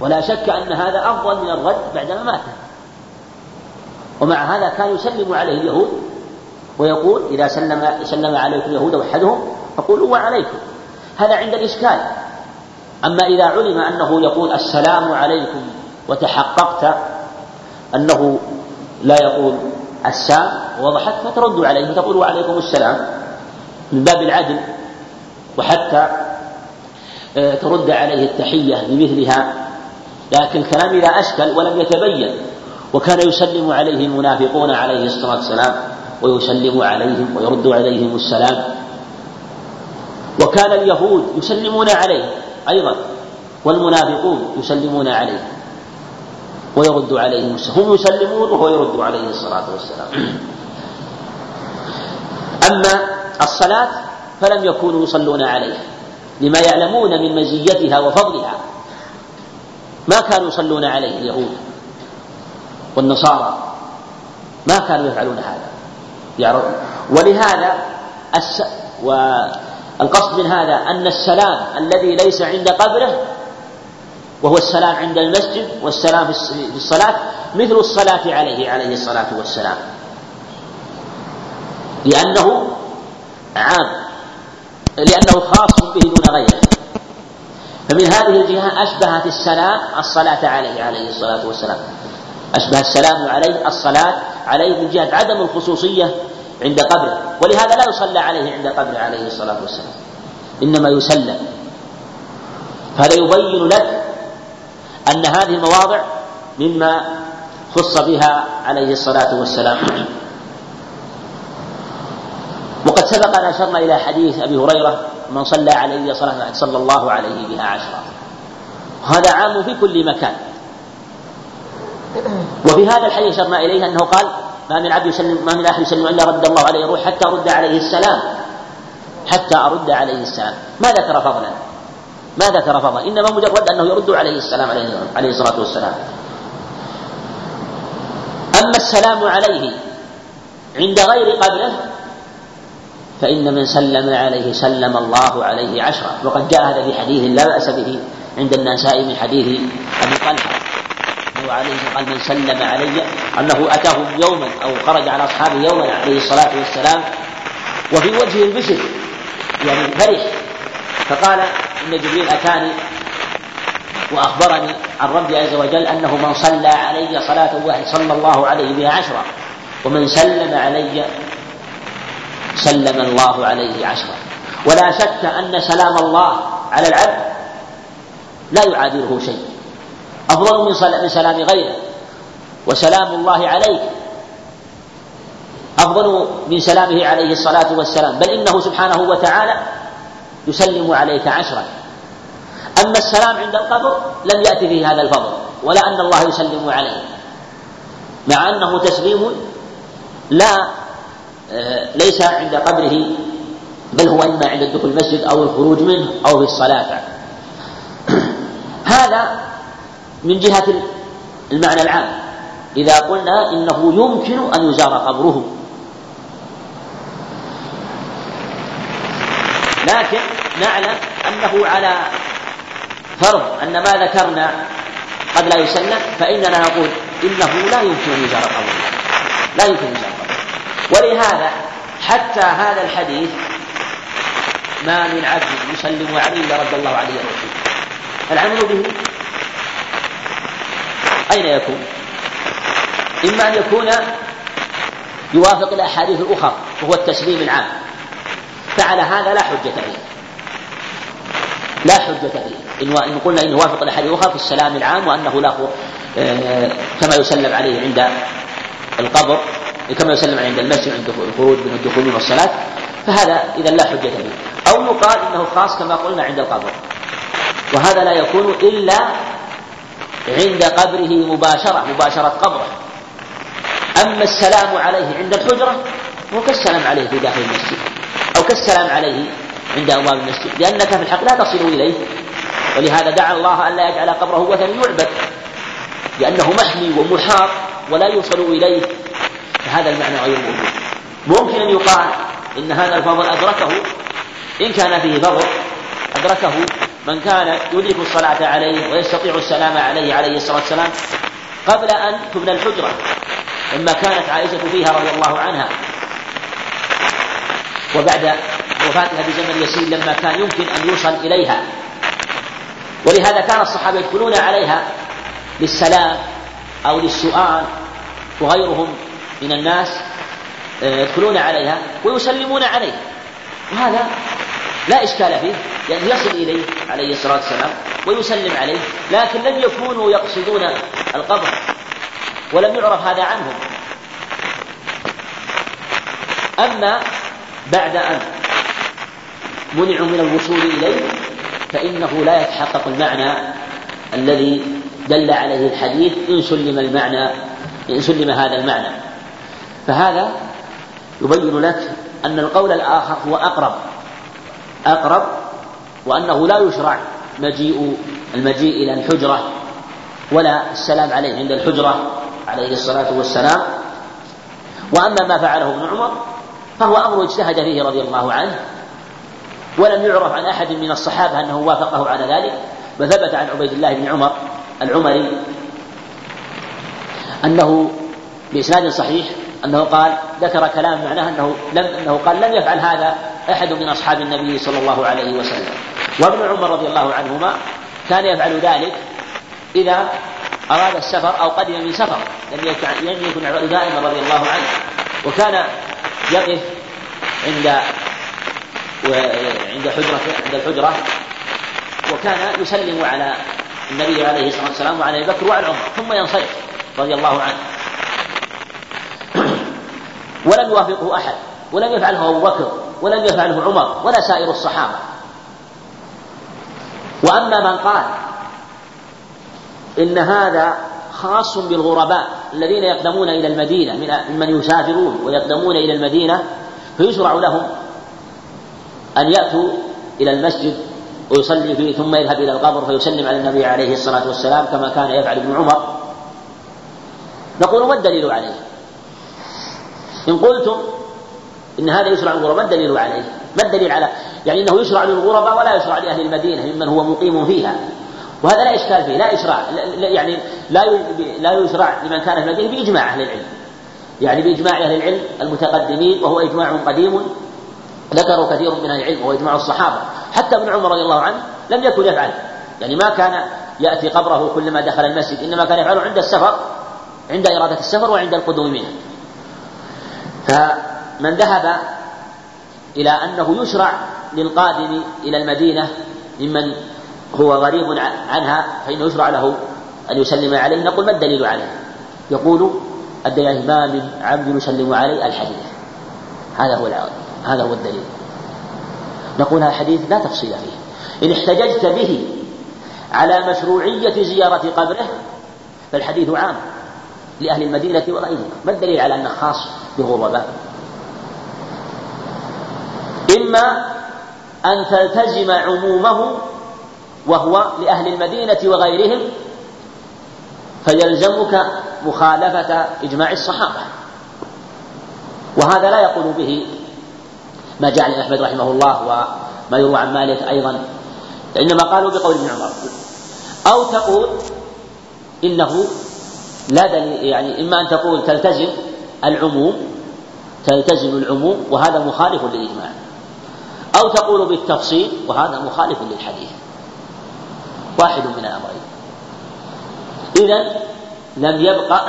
ولا شك أن هذا أفضل من الرد بعدما مات. ومع هذا كان يسلم عليه اليهود ويقول إذا سلم سلم عليكم اليهود وحدهم فقولوا وعليكم. هذا عند الإشكال. أما إذا علم أنه يقول السلام عليكم وتحققت أنه لا يقول السام وضحت فترد عليه فتقول وعليكم السلام من باب العدل وحتى آه، ترد عليه التحية بمثلها لكن الكلام إذا أشكل ولم يتبين. وكان يسلم عليه المنافقون عليه الصلاة والسلام ويسلم عليهم ويرد عليهم السلام. وكان اليهود يسلمون عليه أيضا والمنافقون يسلمون عليه ويرد عليهم السلام. هم يسلمون وهو يرد عليه الصلاة والسلام. أما الصلاة فلم يكونوا يصلون عليه لما يعلمون من مزيتها وفضلها. ما كانوا يصلون عليه اليهود والنصارى. ما كانوا يفعلون هذا. ولهذا الس... والقصد من هذا أن السلام الذي ليس عند قبره وهو السلام عند المسجد والسلام في الصلاة مثل الصلاة عليه عليه الصلاة والسلام. لأنه عام. لأنه خاص به دون غيره. فمن هذه الجهة أشبهت السلام الصلاة عليه عليه الصلاة والسلام. أشبه السلام عليه الصلاة عليه من جهة عدم الخصوصية عند قبره ولهذا لا يصلى عليه عند قبره عليه الصلاة والسلام إنما يسلم. فهذا يبين لك أن هذه المواضع مما خص بها عليه الصلاة والسلام. وقد سبق أن أشرنا إلى حديث أبي هريرة من صلى عليه صلاة صلى الله عليه بها عشرة. هذا عام في كل مكان. وفي هذا الحديث أشرنا إليه أنه قال ما من عبد يسلم ما من أحد يسلم إلا رد الله عليه الروح حتى أرد عليه السلام. حتى أرد عليه السلام. ما ذكر فضلا. ما ذكر فضلا. إنما مجرد أنه يرد عليه السلام عليه, عليه الصلاة والسلام. أما السلام عليه عند غير قبله فإن من سلم عليه سلم الله عليه عشرة. وقد جاء هذا في حديث لا بأس به عند النساء من حديث أبي طلحة. أنه عليه قال من سلم علي أنه أتاه يوما أو خرج على أصحابه يوما عليه الصلاة والسلام وفي وجهه البشر يعني فرح. فقال إن جبريل أتاني وأخبرني عن ربي عز وجل أنه من صلى علي صلاة واحدة صلى الله عليه بها عشرة ومن سلم علي سلم الله عليه عشرة. ولا شك أن سلام الله على العبد لا يعادله شيء. أفضل من سلام غيره. وسلام الله عليك أفضل من سلامه عليه الصلاة والسلام. بل إنه سبحانه وتعالى يسلم عليك عشرا أما السلام عند القبر لم يأتي فيه هذا الفضل ولا أن الله يسلم عليه. مع أنه تسليم لا ليس عند قبره بل هو إما عند دخول المسجد أو الخروج منه أو في الصلاة هذا من جهة المعنى العام. إذا قلنا إنه يمكن أن يزار قبره. لكن نعلم أنه على فرض أن ما ذكرنا قد لا يسلم فإننا نقول إنه لا يمكن أن يزار قبره. لا يمكن أن يزار ولهذا حتى هذا الحديث ما من عبد يسلم عليه إلا رد الله عليه الرسول العمل به أين يكون؟ إما أن يكون يوافق الأحاديث الأخرى وهو التسليم العام. فعلى هذا لا حجة فيه. لا حجة فيه. إن قلنا إنه وافق الأحاديث الأخرى في السلام العام وأنه له آه، كما يسلم عليه عند القبر كما يسلم عند المسجد عند الخروج من الدخول من الصلاة فهذا إذا لا حجة فيه أو يقال إنه خاص كما قلنا عند القبر. وهذا لا يكون إلا عند قبره مباشرة مباشرة قبره. أما السلام عليه عند الحجرة هو كالسلام عليه في داخل المسجد أو كالسلام عليه عند أبواب المسجد لأنك في الحق لا تصل إليه. ولهذا دعا الله أن لا يجعل قبره وثنا يعبد لأنه محمي ومحاط ولا يوصل إليه. فهذا المعنى غير موجود. ممكن أن يقال إن هذا الفضل أدركه إن كان فيه فضل أدركه من كان يدرك الصلاة عليه ويستطيع السلام عليه عليه الصلاة والسلام قبل أن تبنى الحجرة. لما كانت عائشة فيها رضي الله عنها. وبعد وفاتها بزمن يسير لما كان يمكن أن يوصل إليها. ولهذا كان الصحابة يدخلون عليها للسلام أو للسؤال وغيرهم من الناس آه، يدخلون عليها ويسلمون عليه وهذا لا إشكال فيه لأنه يصل إليه عليه الصلاة والسلام ويسلم عليه لكن لم يكونوا يقصدون القبر ولم يعرف هذا عنهم. أما بعد أن منعوا من الوصول إليه فإنه لا يتحقق المعنى الذي دل عليه الحديث إن سلم المعنى إن سلم هذا المعنى. فهذا يبين لك أن القول الآخر هو أقرب. أقرب وأنه لا يشرع مجيء المجيء إلى الحجرة ولا السلام عليه عند الحجرة عليه الصلاة والسلام. وأما ما فعله ابن عمر فهو أمر اجتهد فيه رضي الله عنه ولم يعرف عن أحد من الصحابة أنه وافقه على ذلك. وثبت عن عبيد الله بن عمر العمري أنه بإسناد صحيح أنه قال ذكر كلام معناه أنه لم أنه قال لم يفعل هذا أحد من أصحاب النبي صلى الله عليه وسلم. وابن عمر رضي الله عنهما كان يفعل ذلك إذا أراد السفر أو قدم من سفر. لم لم يكن دائما رضي الله عنه. وكان يقف عند عند حجرة عند الحجرة. وكان يسلم على النبي عليه الصلاة والسلام وعلى أبي بكر وعلى عمر ثم ينصرف رضي الله عنه. ولم يوافقه أحد ولم يفعله أبو بكر ولم يفعله عمر ولا سائر الصحابة. وأما من قال إن هذا خاص بالغرباء الذين يقدمون إلى المدينة ممن يسافرون ويقدمون إلى المدينة فيشرع لهم أن يأتوا إلى المسجد ويصلي فيه ثم يذهب إلى القبر فيسلم على النبي عليه الصلاة والسلام كما كان يفعل ابن عمر. نقول ما الدليل عليه؟ إن قلتم إن هذا يشرع للغرباء ما الدليل عليه؟ ما الدليل على يعني أنه يشرع للغرباء ولا يشرع لأهل المدينة ممن هو مقيم فيها. وهذا لا إشكال فيه لا إشراع يعني لا لا يشرع لمن كان في المدينة بإجماع أهل العلم. يعني بإجماع أهل العلم المتقدمين وهو إجماع قديم ذكره كثير من أهل العلم وهو إجماع الصحابة. حتى ابن عمر رضي الله عنه لم يكن يفعل. يعني ما كان يأتي قبره كلما دخل المسجد إنما كان يفعله عند السفر عند إرادة السفر وعند القدوم منه. فمن ذهب إلى أنه يشرع للقادم إلى المدينة ممن هو غريب عنها فإنه يشرع له أن يسلم عليه. نقول ما الدليل عليه؟ يقول الدليل ما من عبد يسلم عليه الحديث. هذا هو هذا هو الدليل. نقول هذا الحديث لا تفصيل فيه. إن احتججت به على مشروعية زيارة قبره فالحديث عام لأهل المدينة وغيرهم. ما الدليل على أنه خاص؟ بالغرباء إما أن تلتزم عمومه وهو لأهل المدينة وغيرهم فيلزمك مخالفة إجماع الصحابة. وهذا لا يقول به ما جاء عن أحمد رحمه الله وما يروى عن مالك أيضا إنما قالوا بقول ابن عمر. أو تقول إنه لا دليل يعني إما أن تقول تلتزم العموم تلتزم العموم وهذا مخالف للإجماع. أو تقول بالتفصيل وهذا مخالف للحديث. واحد من الأمرين. إذا لم يبقى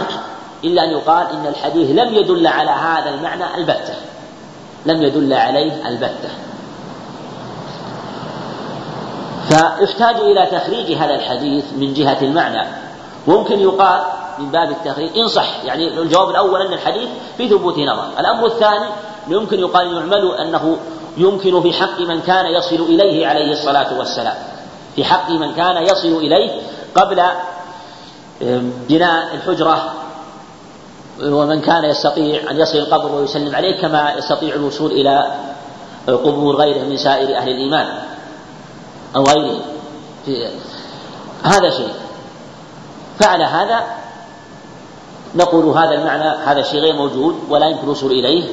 إلا أن يقال إن الحديث لم يدل على هذا المعنى البتة. لم يدل عليه البتة. فيحتاج إلى تخريج هذا الحديث من جهة المعنى. ممكن يقال من باب التخريج إن صح يعني الجواب الأول أن الحديث في ثبوت نظر. الأمر الثاني يمكن يقال يعمل أنه يمكن في حق من كان يصل إليه عليه الصلاة والسلام. في حق من كان يصل إليه قبل بناء الحجرة ومن كان يستطيع أن يصل القبر ويسلم عليه كما يستطيع الوصول إلى قبور غيره من سائر أهل الإيمان أو غيره. هذا شيء. فعل هذا نقول هذا المعنى هذا الشيء غير موجود ولا يمكن الوصول إليه.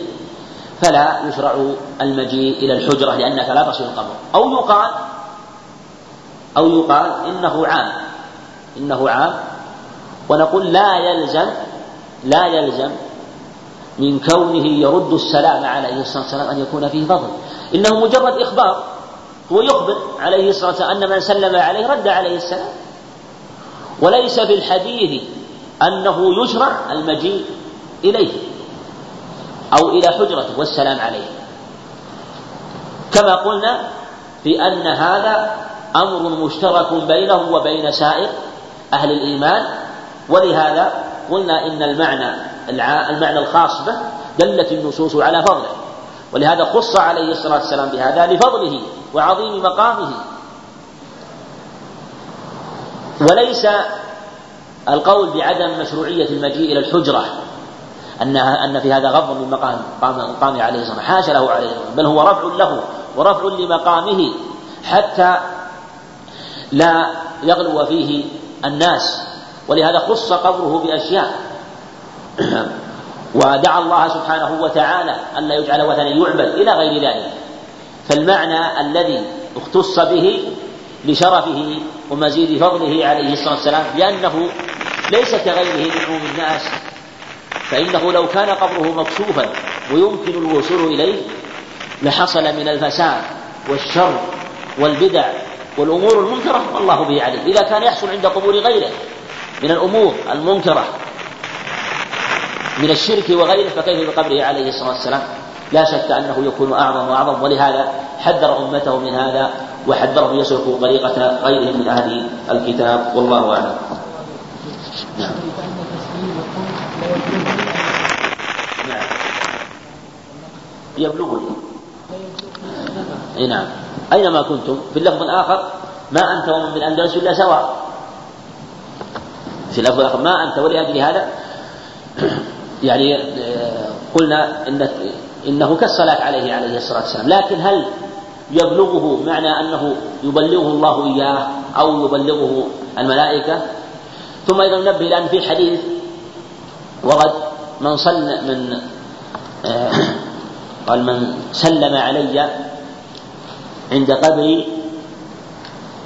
فلا يشرع المجيء إلى الحجرة لأنك لا تصل القبر. أو يقال أو يقال إنه عام إنه عام. ونقول لا يلزم لا يلزم من كونه يرد السلام عليه الصلاة والسلام أن يكون فيه فضل إنه مجرد إخبار. هو يخبر عليه الصلاة والسلام أن من سلم عليه رد عليه السلام. وليس في الحديث أنه يشرع المجيء إليه أو إلى حجرته والسلام عليه. كما قلنا بأن هذا أمر مشترك بينه وبين سائر أهل الإيمان ولهذا قلنا إن المعنى المعنى الخاص به دلت النصوص على فضله. ولهذا خص عليه الصلاة والسلام بهذا لفضله وعظيم مقامه. وليس القول بعدم مشروعية المجيء إلى الحجرة أنها أن في هذا غض من مقام مقامه عليه الصلاة حاشا له عليه الصلاة بل هو رفع له ورفع لمقامه حتى لا يغلو فيه الناس. ولهذا خص قبره بأشياء. ودعا الله سبحانه وتعالى ألا يجعل وثنا يعبد إلى غير ذلك. فالمعنى الذي اختص به لشرفه ومزيد فضله عليه الصلاة والسلام لأنه ليس كغيره من عموم الناس. فإنه لو كان قبره مكشوفا ويمكن الوصول إليه لحصل من الفساد والشر والبدع والأمور المنكرة والله به عليم إذا كان يحصل عند قبور غيره من الأمور المنكرة من الشرك وغيره فكيف بقبره عليه الصلاة والسلام؟ لا شك أنه يكون أعظم وأعظم ولهذا حذر أمته من هذا. وحذرهم يسلكوا طريقة غيرهم من أهل الكتاب والله أعلم. نعم. نعم. يبلغني. اي نعم. أينما كنتم؟ في اللفظ الآخر ما أنت ومن بالاندلس إلا سواء في اللفظ الآخر ما أنت ولاجل هذا؟ يعني آه، قلنا ان إنه كالصلاة عليه عليه الصلاة والسلام. لكن هل يبلغه معنى أنه يبلغه الله إياه أو يبلغه الملائكة. ثم أيضا ننبه لأن في حديث ورد من صلى من آه، قال من سلم علي عند قبري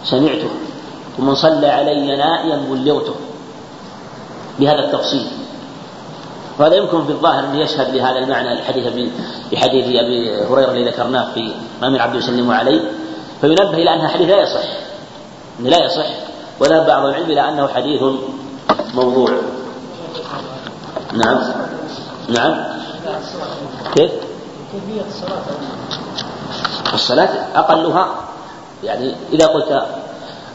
سمعته ومن صلى علي نائيا بلغته. بهذا التفصيل. وهذا يمكن في الظاهر أن يشهد لهذا المعنى الحديث بحديث أبي هريرة الذي ذكرناه في ما من عبد يسلم عليه فينبه إلى أنها حديث لا يصح لا يصح ولا بعض العلم إلى أنه حديث موضوع. نعم. نعم. كيف؟ كيفية الصلاة الصلاة أقلها؟ يعني إذا قلت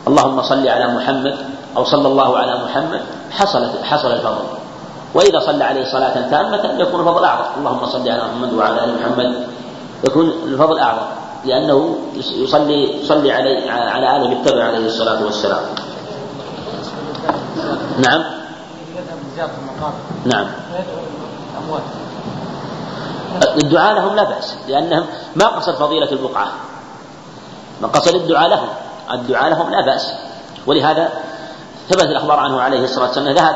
اللهم صل على محمد أو صلى الله على محمد حصلت حصل الفضل. وإذا صلى عليه صلاة تامة يكون الفضل أعظم. اللهم صل على محمد وعلى آل محمد. يكون الفضل أعظم. لأنه يصلي يصلي عليه على آله بالتبع عليه الصلاة والسلام. نعم. نعم. الدعاء لهم لا بأس لأنهم ما قصد فضيلة البقعة. ما قصد الدعاء لهم. الدعاء لهم لا بأس. ولهذا ثبت الأخبار عنه عليه الصلاة والسلام ذهب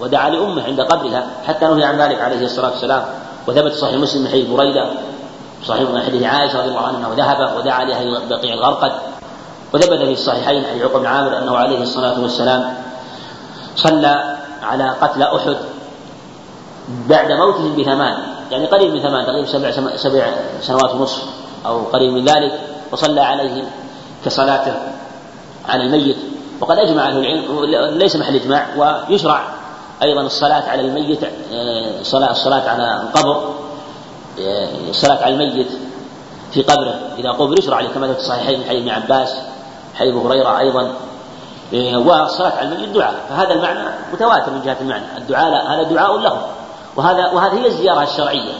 ودعا لأمه عند قبرها حتى نهي عن ذلك عليه الصلاة والسلام. وثبت صحيح مسلم من حديث بريدة صحيح من حديث عائشة رضي الله عنها وذهب ودعا لها بقيع الغرقد. وثبت في الصحيحين حديث عقب بن عامر أنه عليه الصلاة والسلام صلى على قتل أحد بعد موتهم بثمان يعني قريب من ثمان تقريبا سبع سبع سنوات ونصف أو قريب من ذلك وصلى عليه كصلاته على الميت. وقد أجمع أهل العلم ليس محل إجماع ويشرع أيضا الصلاة على الميت صلاة الصلاة على القبر الصلاة على الميت في قبره. إذا قبر يشرع كما في الصحيحين من حديث ابن عباس حديث هريرة أيضا. والصلاة على الميت دعاء فهذا المعنى متواتر من جهة المعنى. الدعاء هذا دعاء له. وهذا وهذه هي الزيارة الشرعية.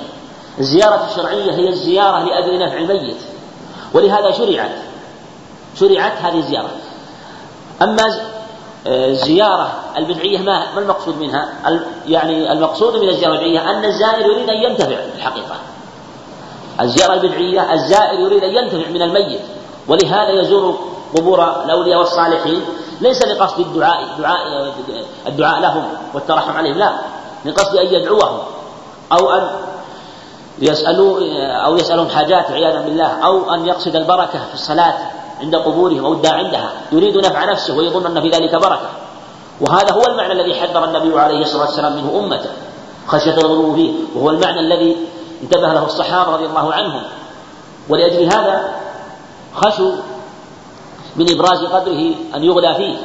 الزيارة الشرعية هي الزيارة لأجل نفع الميت. ولهذا شرعت. شرعت هذه الزيارة. أما الزيارة البدعية ما ما المقصود منها؟ يعني المقصود من الزيارة البدعية أن الزائر يريد أن ينتفع الحقيقة. الزيارة البدعية الزائر يريد أن ينتفع من الميت. ولهذا يزور قبور الأولياء والصالحين. ليس لقصد الدعاء دعاء الدعاء لهم والترحم عليهم لا. من قصد أن يدعوهم. أو أن يسألوا أو يسألهم حاجات عياذا بالله. أو أن يقصد البركة في الصلاة. عند قبورهم أو عندها يريد نفع نفسه ويظن أن في ذلك بركة. وهذا هو المعنى الذي حذر النبي عليه الصلاة والسلام منه أمته خشية الغلو فيه. وهو المعنى الذي انتبه له الصحابة رضي الله عنهم. ولأجل هذا خشوا من إبراز قدره أن يغلى فيه.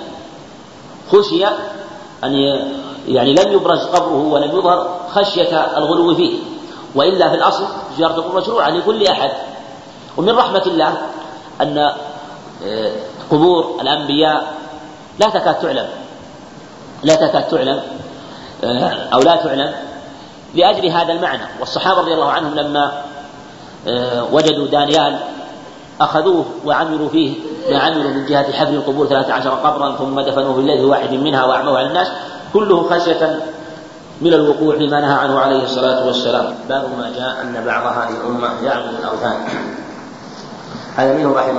خشي أن يعني لم يبرز قبره ولم يظهر خشية الغلو فيه. وإلا في الأصل زيارة القبور مشروعة لكل أحد. ومن رحمة الله أن قبور الأنبياء. لا تكاد تعلم. لا تكاد تعلم آه، أو لا تعلم لأجل هذا المعنى. والصحابة رضي الله عنهم لما آه، وجدوا دانيال أخذوه وعملوا فيه ما عملوا من جهة حفر القبور ثلاثة عشر قبرا ثم دفنوه في الليل واحد منها وأعموه على الناس. كله خشية من الوقوع فيما نهى عنه عليه الصلاة والسلام. باب ما جاء أن بعض هذه الأمة يعبد الأوثان هذا منه رحمه